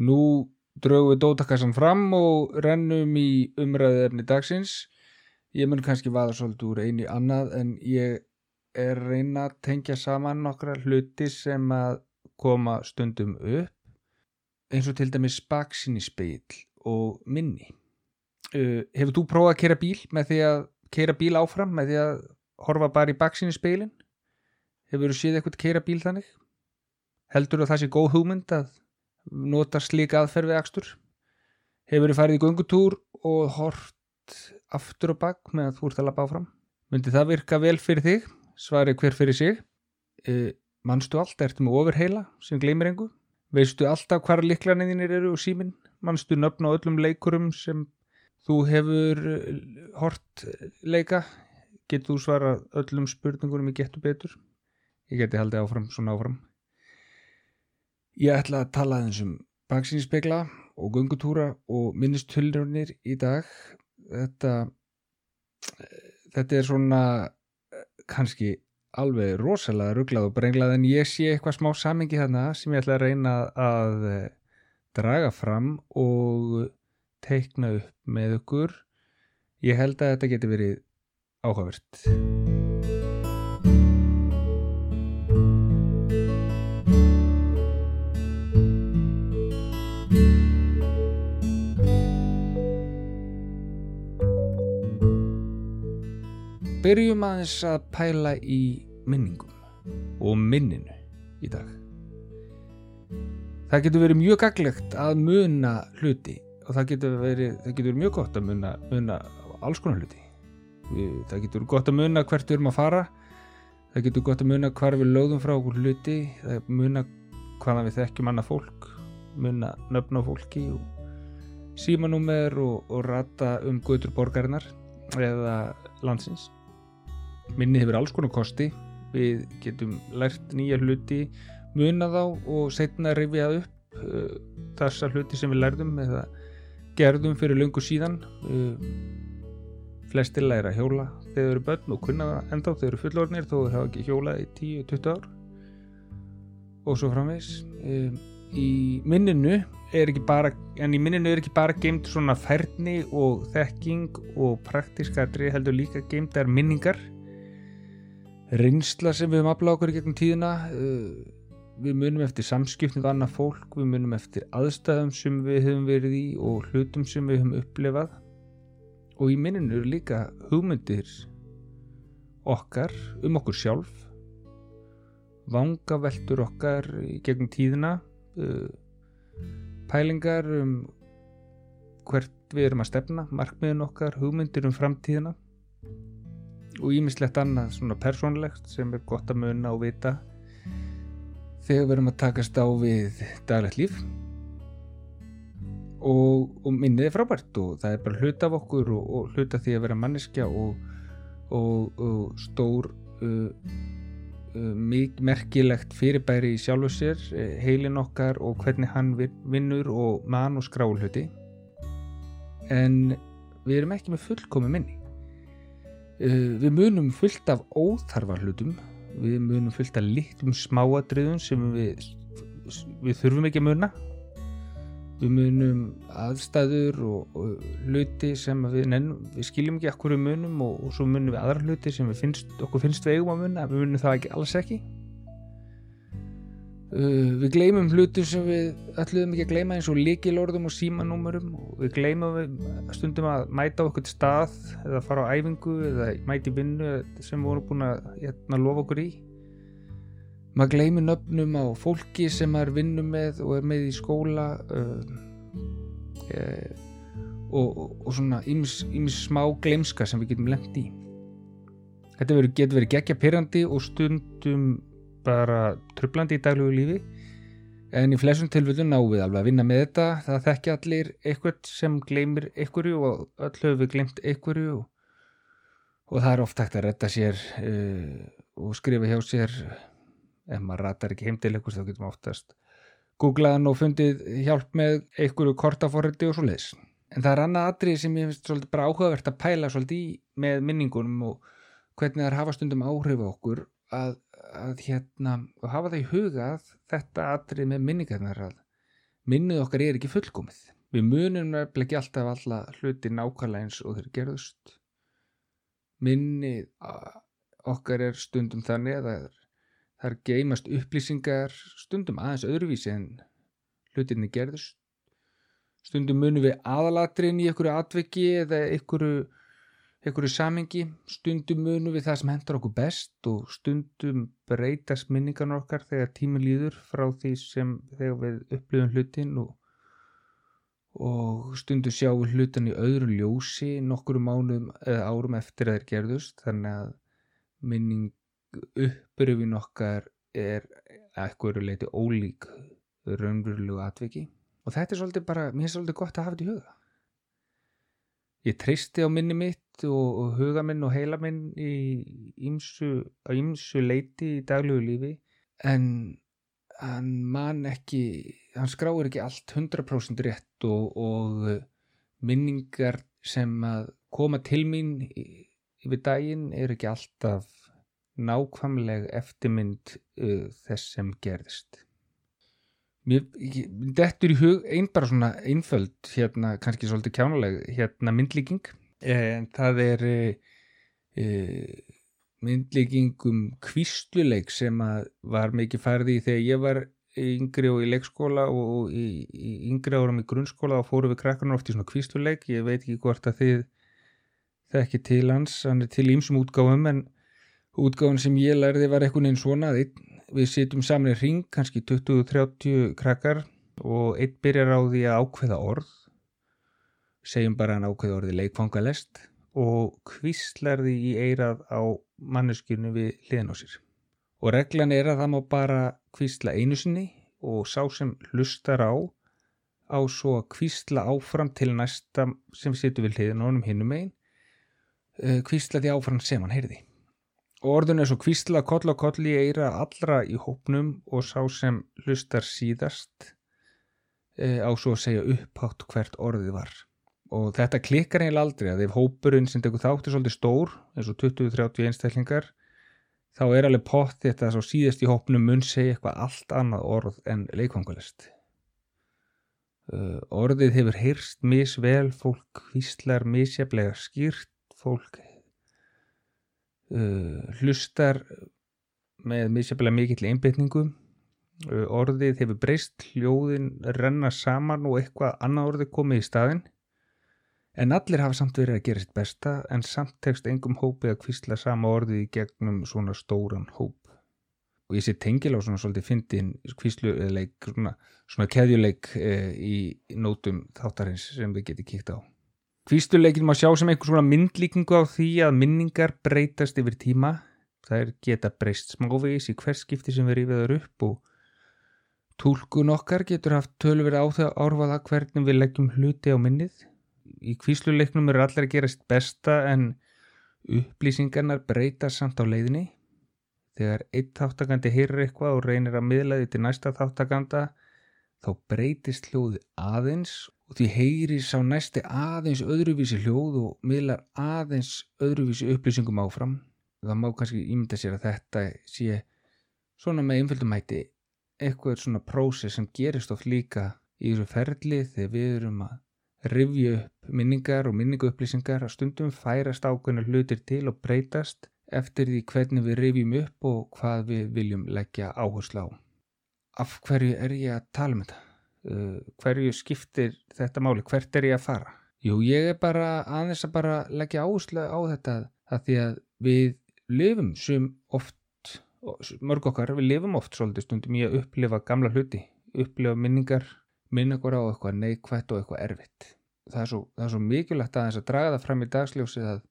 Nú draugum við dótakassan fram og rennum í umræðefni dagsins. Ég mun kannski vaða svolítið úr einu í annað en ég er reyna að tengja saman nokkra hluti sem að koma stundum upp eins og til dæmis baksinni speil og minni. Uh, hefur þú prófað að kera bíl með því að kera bíl áfram með því að horfa bara í baksinni speilin? Hefur þú séð eitthvað kera bíl þannig? Heldur að það sé góð hugmynd að nota slíka aðferð við akstur? Hefur þú farið í göngutúr og hort aftur og bak með að þú ert að labba áfram? Myndi það virka vel fyrir þig? Svari hver fyrir sig? Uh, manstu allt? Ertu með ofurheila sem gleymir engu? Veistu alltaf hvar liklaninir eru og síminn? Manstu nöfn á öllum leikurum sem þú hefur eh, hort leika? Getur þú svarað öllum spurningunum í getur betur? Ég geti haldið áfram, svona áfram. Ég ætla að tala aðeins um baksýnspegla og gungutúra og minnistölunir í dag. Þetta, þetta er svona kannski alveg rosalega rugglað og brenglað en ég sé eitthvað smá samingi þarna sem ég ætla að reyna að eh, draga fram og teikna upp með ykkur. Ég held að þetta geti verið áhugavert. Byrjum aðeins að pæla í minningum og minninu í dag. Það getur verið mjög gaglegt að muna hluti og það getur verið, það getur verið mjög gott að muna, muna alls konar hluti. Það getur gott að muna hvert við erum að fara, það getur gott að muna hvar við lögðum frá okkur hluti, það er muna hvaðan við þekkjum annað fólk, muna nöfn á fólki og símanúmer og, og rata um gutur borgarinnar eða landsins. Minni hefur alls konar kosti, við getum lært nýja hluti, muna þá og setna rifja upp uh, þessa hluti sem við lærðum eða gerðum fyrir lungu síðan. Uh, flestir læra hjóla þegar þau eru börn og kunna það enda þegar þau eru fullornir þó þau hafa ekki hjólað í 10-20 ár. Og svo framvegs um, í minninu er ekki bara en í minninu er ekki bara geimt svona færni og þekking og praktískadri heldur líka geimtar minningar reynsla sem við höfum afláð okkur í gegnum tíðina uh, við munum eftir samskipnum við annað fólk, við munum eftir aðstæðum sem við höfum verið í og hlutum sem við höfum upplefað og í minninu eru líka hugmyndir okkar um okkur sjálf vangaveltur okkar í gegnum tíðina uh, pælingar um hvert við erum að stefna markmiðin okkar, hugmyndir um framtíðina og ímislegt annað svona persónlegt sem er gott að muna og vita þegar við erum að takast á við daglegt líf. Og, og minnið er frábært og það er bara hlut af okkur og, og hlut af því að vera manneskja og, og stór uh, uh, merkilegt fyrirbæri í sjálfu sér uh, heilin okkar og hvernig hann vinnur og mann og skráulhuti en við erum ekki með fullkomi minni við munum fullt af óþarfa hlutum við munum fullt af litlum smáadriðum sem við, við þurfum ekki að muna. Við munum aðstæður og, og hluti sem við, nennum, við skiljum ekki okkur um munum og, og svo munum við aðra hluti sem finnst, okkur finnst við eigum að muna. Við munum það ekki alls ekki uh, við gleymum hluti sem við ætluðum ekki að gleyma eins og líkilorðum og símanúmurum og við gleymum við stundum að mæta okkur til stað eða fara á æfingu eða mæti vinnu sem við vorum búin að hérna, lofa okkur í. Maður gleymir nöfnum á fólki sem maður vinnur með og er með í skóla uh, eh, og, og, og svona ímis smá gleimska sem við getum lengt í. Þetta getur verið gegja pyrrandi og stundum bara trublandi í daglegu lífi. En í flestum tilvöldum náum við alveg að vinna með þetta. Það þekkja allir eitthvað sem gleymir einhverju og öll höfum við glemt einhverju og, og það er oft hægt að retta sér uh, og skrifa hjá sér. Ef maður ratar ekki heim til ykkur þá getum við oftast googlaðan og fundið hjálp með einhverju kortaforriti og svo leiðis. En það er annað atrið sem ég finnst svolítið bara áhugavert að pæla svolítið í með minningunum og hvernig það er hafa stundum áhrif okkur að, að hérna og hafa það í hugað þetta atrið með minningarnar að minnið okkar er ekki fullkomið. Við munum nefnilega ekki alltaf alla hluti nákvæmlega eins og þeir gerðust. Minnið okkar er stundum þannig að það er, geimast upplýsingar stundum aðeins öðruvísi en hlutinni gerðust. Stundum munum við aðalatrin í einhverju atveki eða einhverju einhverju samengi, stundum munum við það sem hendur okkur best og stundum breytast minningan okkar þegar tími líður frá því sem þegar við upplifum hlutin og, og stundum sjáum hlutin í öðru ljósi nokkuru mánuðum eða árum eftir að þeir gerðust. Þannig að minning uppröfin okkar er eitthvað leiti ólík raunverulegu atveki og þetta er svolítið bara, mér er svolítið gott að hafa þetta í huga ég treysti á minni mitt og, og huga minn og heila minn í ýmsu, á ýmsu leiti í daglegu lífi en hann man ekki hann skráir ekki allt 100% rétt og, og minningar sem að koma til mín yfir daginn er ekki alltaf nákvæmleg eftirmynd uh, þess sem gerðist Mér dettur í hug einn bara svona einföld, hérna kannski svolítið kjánuleg, hérna myndlíking. En það er e, myndlíking um kvísluleik sem var mikið færði í þegar ég var yngri og í leikskóla og í, í yngri áram í grunnskóla og fóru við krakkarnar oft í svona kvísluleik. Ég veit ekki hvort að þið þekki til hans, hann er til ímsum útgáfum en útgáfun sem ég lærði var eitthvað einn svona að einn við sitjum saman í ring, kannski 20-30 krakkar og einn byrjar á því að ákveða orð. Segjum bara hann ákveða orði leikfangalest og kvíslar því í eirað á manneskjunu við hliðan á sér. Og reglan er að það má bara kvísla einu sinni og sá sem hlustar á á svo að kvísla áfram til næsta sem situr við hliðan honum hinnum einn eh, kvísla því áfram sem hann heyrði og orðun er svo kvísla koll og koll í eira allra í hópnum og sá sem hlustar síðast e, á svo að segja upphátt hvert orðið var. Og þetta klikkar eiginlega aldrei að ef hópurinn sem tekur þáttu svolítið stór eins og 20-30 einstaklingar þá er alveg pott þetta að svo síðast í hópnum mun segja eitthvað allt annað orð en leikvangulest e, orðið hefur heyrst misvel fólk hvíslar misjaflega skýrt fólk uh, hlustar með misjaflega mikill einbytningu uh, orðið hefur breyst hljóðin renna saman og eitthvað annað orðið komið í staðin en allir hafa samt verið að gera sitt besta en samt tekst engum hópið að kvísla sama orðið í gegnum svona stóran hóp. Og ég sé tengil á svona svolítið fyndin kvísluleik, svona, svona keðjuleik eh, í nótum þáttarins sem við getum kíkt á Kvístuleikin má sjá sem einhvers svona myndlíkingu á því að minningar breytast yfir tíma. Það er geta breyst smávegis í hverskipti sem við rífiðar upp og tólkun okkar getur haft tölver á það árfaða hvernig við leggjum hluti á minnið. Í kvísluleiknum er allir að gera sitt besta en upplýsingarnar breytast samt á leiðinni. Þegar einn þáttakandi heyrir eitthvað og reynir að miðla því til næsta þáttakanda þá breytist hljóði aðeins og því heyri sá næsti aðeins öðruvísi hljóð og miðlar aðeins öðruvísi upplýsingum áfram. Það má kannski ímynda sér að þetta sé svona með einföldum hætti eitthvað svona prósess sem gerist oft líka í þessu ferli þegar við erum að rifja upp minningar og minningu upplýsingar að stundum færast ákveðna hlutir til og breytast eftir því hvernig við rifjum upp og hvað við viljum leggja áherslu á. Af hverju er ég að tala um þetta? Uh, hverju skiptir þetta máli, hvert er ég að fara? Jú, ég er bara aðeins að bara leggja áherslu á þetta að því að við lifum sem oft mörg okkar, við lifum oft svolítið stundum í að upplifa gamla hluti upplifa minningar, minningar á eitthvað neikvægt og eitthvað erfitt. Það er svo, svo mikilvægt að þess að draga það fram í dagsljósið að,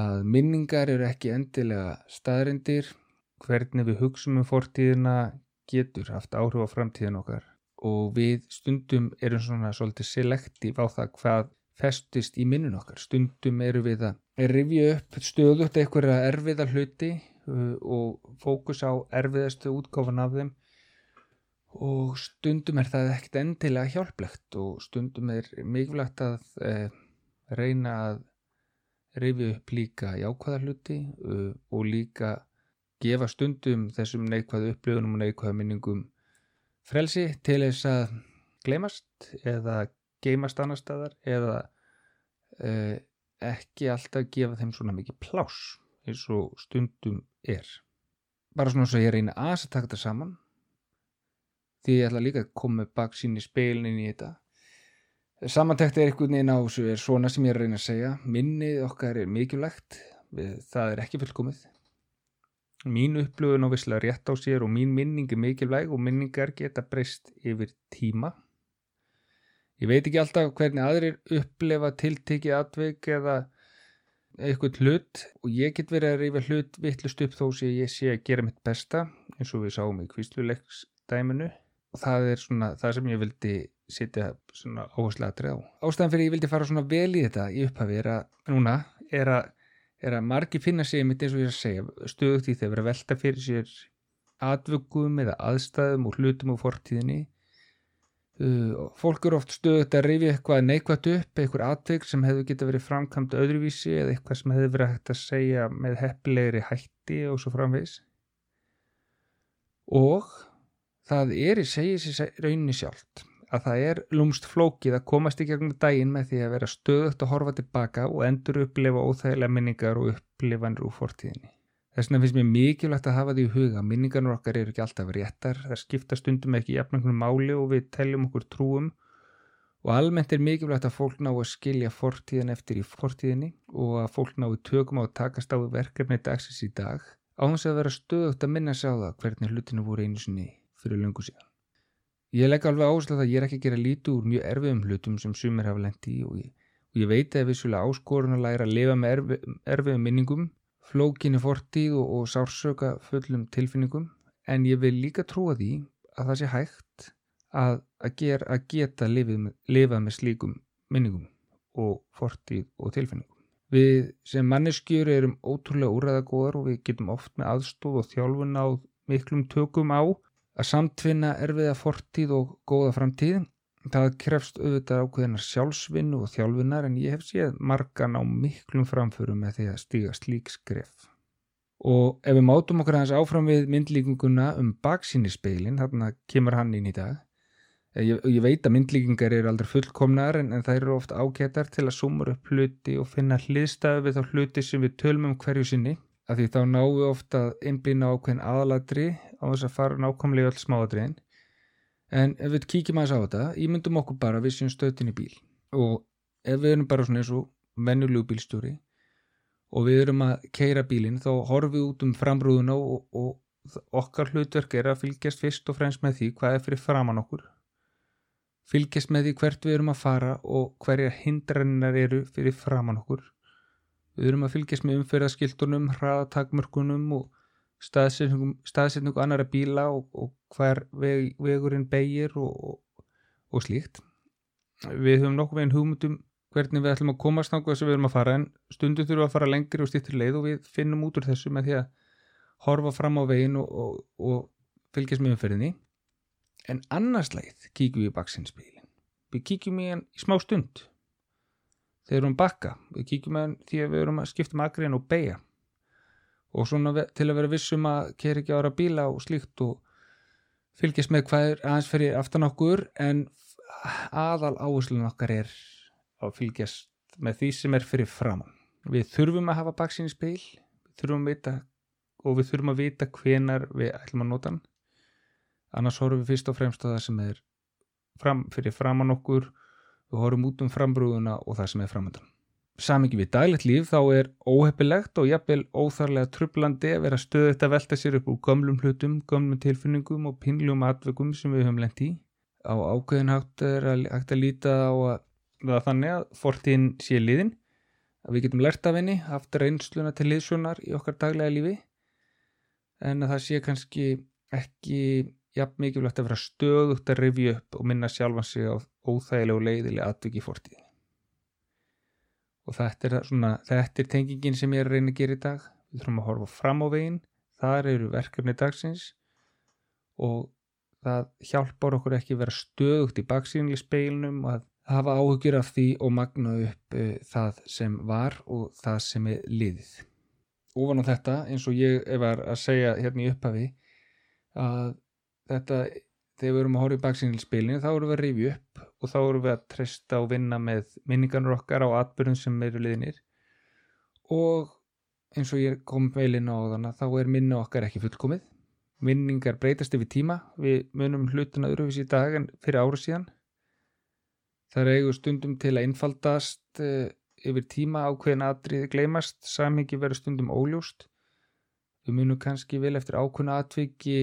að minningar eru ekki endilega staðrindir hvernig við hugsaum um fortíðina getur haft áhrif á framtíðin okkar og við stundum erum svona svolítið selektív á það hvað festist í minnun okkar. Stundum eru við að rifja upp stöðut eitthvað erfiða hluti uh, og fókus á erfiðastu útgáfan af þeim og stundum er það ekkert endilega hjálplegt og stundum er mikilvægt að eh, reyna að rifja upp líka jákvæða hluti uh, og líka gefa stundum þessum neikvæðu upplifunum og neikvæðu minningum frelsi til þess að gleymast eða geymast annar staðar eða uh, ekki alltaf gefa þeim svona mikið pláss eins og stundum er. Bara svona svo ég reyna aðeins að taka þetta saman því ég ætla líka að koma bak sín í speilin í þetta. Samantækt er einhvern veginn á þessu er svona sem ég er að reyna að segja. Minnið okkar er mikilvægt það er ekki fullkomið mín upplöfun á visslega rétt á sér og mín minning er mikilvæg og minningar geta breyst yfir tíma ég veit ekki alltaf hvernig aðrir upplefa tiltekið atveik eða eitthvað hlut og ég get verið að reyfa hlut vittlust upp þó sem ég sé að gera mitt besta eins og við sáum í kvísluleiksdæminu og það er svona það sem ég vildi setja svona áherslu aðrið á. Ástæðan fyrir ég vildi fara svona vel í þetta í upphafi er að núna er að, er að margi finna sig mitt eins og ég að segja stöðugt í þegar að velta fyrir sér atvöggum eða aðstæðum og hlutum og fortíðinni. Uh, fólk eru oft stöðut að rifja eitthvað neikvægt upp, eitthvað atveg sem hefur getið verið framkvæmt öðruvísi eða eitthvað sem hefur verið hægt að segja með heppilegri hætti og svo framvegs og það er í segið sér rauninni sjálft að það er lúmst flókið að komast í gegnum daginn með því að vera stöðut að horfa tilbaka og endur upplefa óþægilega minningar og upplifanir úr fortíðinni Þess vegna finnst mér mikilvægt að hafa því í huga. Minningarnir okkar eru ekki alltaf réttar, það skipta stundum ekki jafnvegna máli og við teljum okkur trúum og almennt er mikilvægt að fólk ná að skilja fortíðin eftir í fortíðinni og að fólk ná að tökum á að takast á verkefni dagsins í dag á þess að vera stöðugt að minna sig á það hvernig hlutinu voru einu sinni fyrir löngu síðan. Ég legg alveg áslag að ég er ekki að gera lítið úr mjög erfiðum hlutum sem sumir hafa lendi í og ég, og ég veit að vissulega áskorun að læra að lifa með erfi, erfiðum minningum flókinni fortíð og, og sársöka fullum tilfinningum en ég vil líka trúa því að það sé hægt að, að, ger, að geta lifið, lifað með slíkum minningum og fortíð og tilfinningum. Við sem manneskjur erum ótrúlega úræðagóðar og við getum oft með aðstóð og þjálfun á miklum tökum á að samtvinna erfiða fortíð og góða framtíð Það krefst auðvitað ákveðinar sjálfsvinnu og þjálfinar en ég hef séð margan á miklum framförum með því að stíga slík skref. Og ef við mátum okkur aðeins áfram við myndlíkinguna um baksíni speilin, þarna kemur hann inn í dag. Eh, ég, ég veit að myndlíkingar eru aldrei fullkomnar en, en það eru ofta ágætar til að sumur upp hluti og finna hliðstæðu við þá hluti sem við tölum um hverju sinni. Af því þá náum við ofta að innblýna ákveðin aðaladri á þess að fara nákvæmlega öll smáadriðin en ef við kíkjum aðeins á þetta ímyndum okkur bara við séum stöðtin í bíl. Og ef við erum bara svona eins og vennulegu bílstjóri og við erum að keira bílinn þá horfum við út um framrúðuna og, og okkar hlutverk er að fylgjast fyrst og fremst með því hvað er fyrir framann okkur. Fylgjast með því hvert við erum að fara og hverja hindrannar eru fyrir framann okkur við erum að fylgjast með umferðaskiltunum hraðatakmörkunum og staðsetningu, annara bíla og, og hver veg, vegurinn beigir og, og slíkt. Við höfum nokkuð veginn hugmyndum hvernig við ætlum að komast náttúrulega sem við erum að fara en stundum þurfum að fara lengri og stýttir leið og við finnum út úr þessu með því að horfa fram á veginn og, og fylgjast með umferðinni. En annars leið kíkjum við í baksinspílin við kíkjum í hann í smá stund þegar við erum bakka við kíkjum hann því að við erum að skipta með akriðin og beigja og svona til að vera vissum að keri ekki ára bíla og slíkt og fylgjast með hvað er aðeins fyrir aftan okkur en aðal áherslun okkar er að fylgjast með því sem er fyrir framann. Við þurfum að hafa baksin í speil, þurfum að vita og við þurfum að vita hvenar við ætlum að nota hann. Annars horfum við fyrst og fremst á það sem er fram, fyrir framann okkur, við horfum út um frambrúðuna og það sem er framandan samingi við daglegt líf þá er óheppilegt og jafnvel óþarlega trublandi að vera stöðut að velta sér upp úr gömlum hlutum, gömlum tilfinningum og pinljum atveikum sem við höfum lengt í. Á ákveðin hægt er að, hægt að líta á að, að þannig að fortíðin sé liðin, að við getum lært af henni, haft reynsluna til liðsjónar í okkar daglega lífi, en að það sé kannski ekki jafn mikilvægt að vera stöðugt að revja upp og minna sjálfan sig á óþægilega og leiðilega atveiki fortíði og þetta er, svona, þetta er tengingin sem ég er að reyna að gera í dag. Við þurfum að horfa fram á veginn. Þar eru verkefni dagsins og það hjálpar okkur ekki að vera stöðugt í baksínli speilnum og að hafa áhugjur af því og magna upp uh, það sem var og það sem er liðið. Óvan á þetta eins og ég var að segja hérna í upphafi að þetta, þegar við erum að horfa í baksinilspilinu þá erum við að rifja upp og þá erum við að treysta og vinna með minningarnir okkar á atbyrjum sem eru liðinir og eins og ég kom veilin á þannig þá er minni okkar ekki fullkomið. Minningar breytast yfir tíma. Við munum hlutin að öðruvís í dag en fyrir ára síðan. Það eigu stundum til að innfaldast uh, yfir tíma ákveðin aðrið gleymast, samhengi verður stundum óljóst. Við munum kannski vel eftir ákveðin aðtviki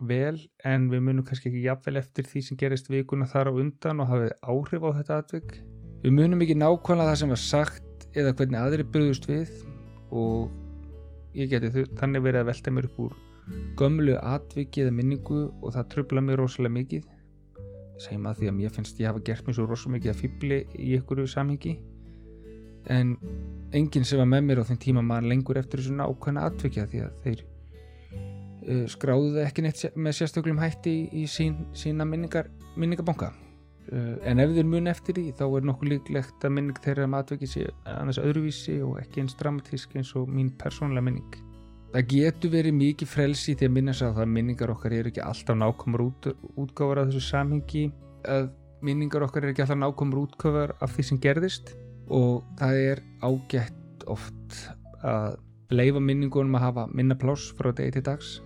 vel en við munum kannski ekki jafnvel eftir því sem gerist vikuna þar á undan og hafið áhrif á þetta atvik. Við munum ekki nákvæmlega það sem var sagt eða hvernig aðri bröðust við og ég geti þannig verið að velta mér upp úr gömlu atviki eða minningu og það tröfla mér rosalega mikið. Segjum að því að mér finnst ég hafa gert mér svo rosalega mikið að fýbli í ykkur samhengi en enginn sem var með mér á þeim tíma maður lengur eftir þessu nákvæmna atvikja því að þeir skráðu það ekki neitt með sérstöklum hætti í, sín, sína minningar, minningabanka. Uh, en ef þeir mun eftir því þá er nokkuð líklegt að minning þeirra um atvikið sé annars öðruvísi og ekki eins dramatísk eins og mín persónlega minning. Það getur verið mikið frelsi því að minna sig að það minningar okkar eru ekki alltaf nákvæmur út, útgáfar af þessu samhengi að minningar okkar eru ekki alltaf nákvæmur útgáfar af því sem gerðist. Og það er ágætt oft að leifa minningunum að hafa minna pláss frá degi til dags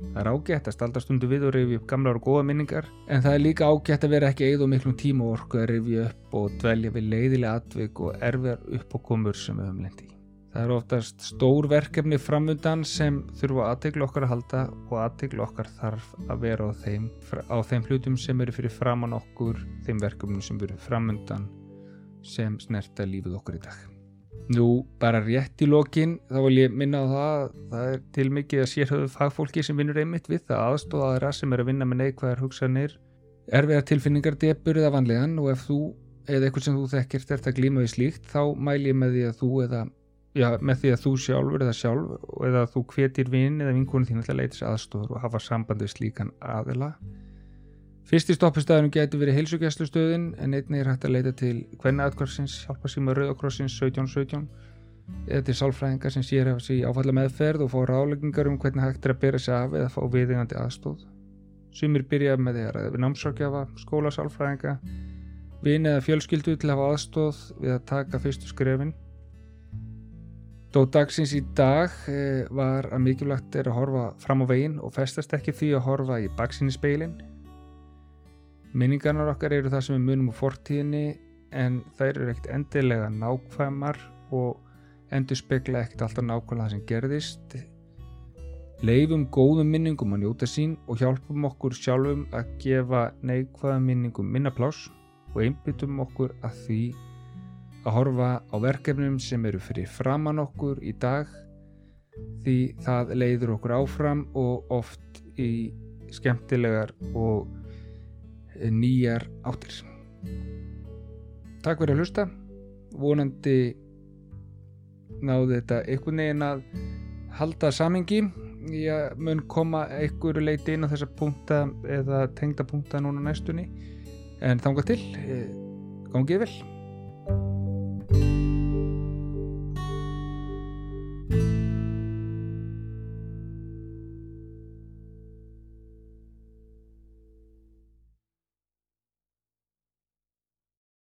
það er ágætt að stalda stundu við og reyfi upp gamlar og góða minningar en það er líka ágætt að vera ekki eða miklum tíma og orku að reyfi upp og dvelja við leiðilega atvik og erfiðar uppákomur sem við höfum lendi Það eru oftast stór verkefni framundan sem þurfa aðtegla okkar að halda og aðtegla okkar þarf að vera á þeim, á þeim hlutum sem eru fyrir framann okkur, þeim verkefnum sem eru framundan sem snerta lífið okkur í dag. Nú, bara rétt í lokin, þá vil ég minna á það að það er til mikið að sérhauðu fagfólki sem vinnur einmitt við það aðstóða aðra sem er að vinna með neikvæðar hugsanir, erfiðar tilfinningar debur eða vanlegan og ef þú eða eitthvað sem þú þekkir ert að glíma við slíkt, þá mæl ég með því að þú eða já, með því að þú sjálfur eða sjálf eða þú hvetir vinn eða vinkunum þín að leita sér aðstofur og hafa samband við slíkan aðila Fyrsti stoppistæðunum getur verið heilsugjæslustöðin en einnig er hægt að leita til hvenna aðkvarsins, hjálpa með Rauðakrossins 1717 eða til sálfræðingar sem sér af sér áfalla meðferð og fá ráleggingar um hvernig hægt er að bera sér af eða fá viðingandi aðstóð. Sumir byrja með að ræða við námsrákjafa, skólasálfræðinga, vin eða fjölskyldu til að hafa aðstóð við að taka fyrstu skrefin Dót dagsins í dag eh, var að mikilvægt er að horfa fram á veginn og festast ekki því að horfa í baksinni speilin. Minningarnar okkar eru það sem við munum á fortíðinni en þær eru ekkert endilega nákvæmar og endur spekla ekkert alltaf nákvæmlega það sem gerðist. Leifum góðum minningum að njóta sín og hjálpum okkur sjálfum að gefa neikvæða minningum minnaplás og einbyttum okkur að því að horfa á verkefnum sem eru fyrir framann okkur í dag því það leiður okkur áfram og oft í skemmtilegar og nýjar áttir. Takk fyrir að hlusta. Vonandi náðu þetta einhvern veginn að halda samingi. Ég mun koma einhverju leiti inn á þessa punkta eða tengda punkta núna næstunni. En þángar til, eh, gangið vel.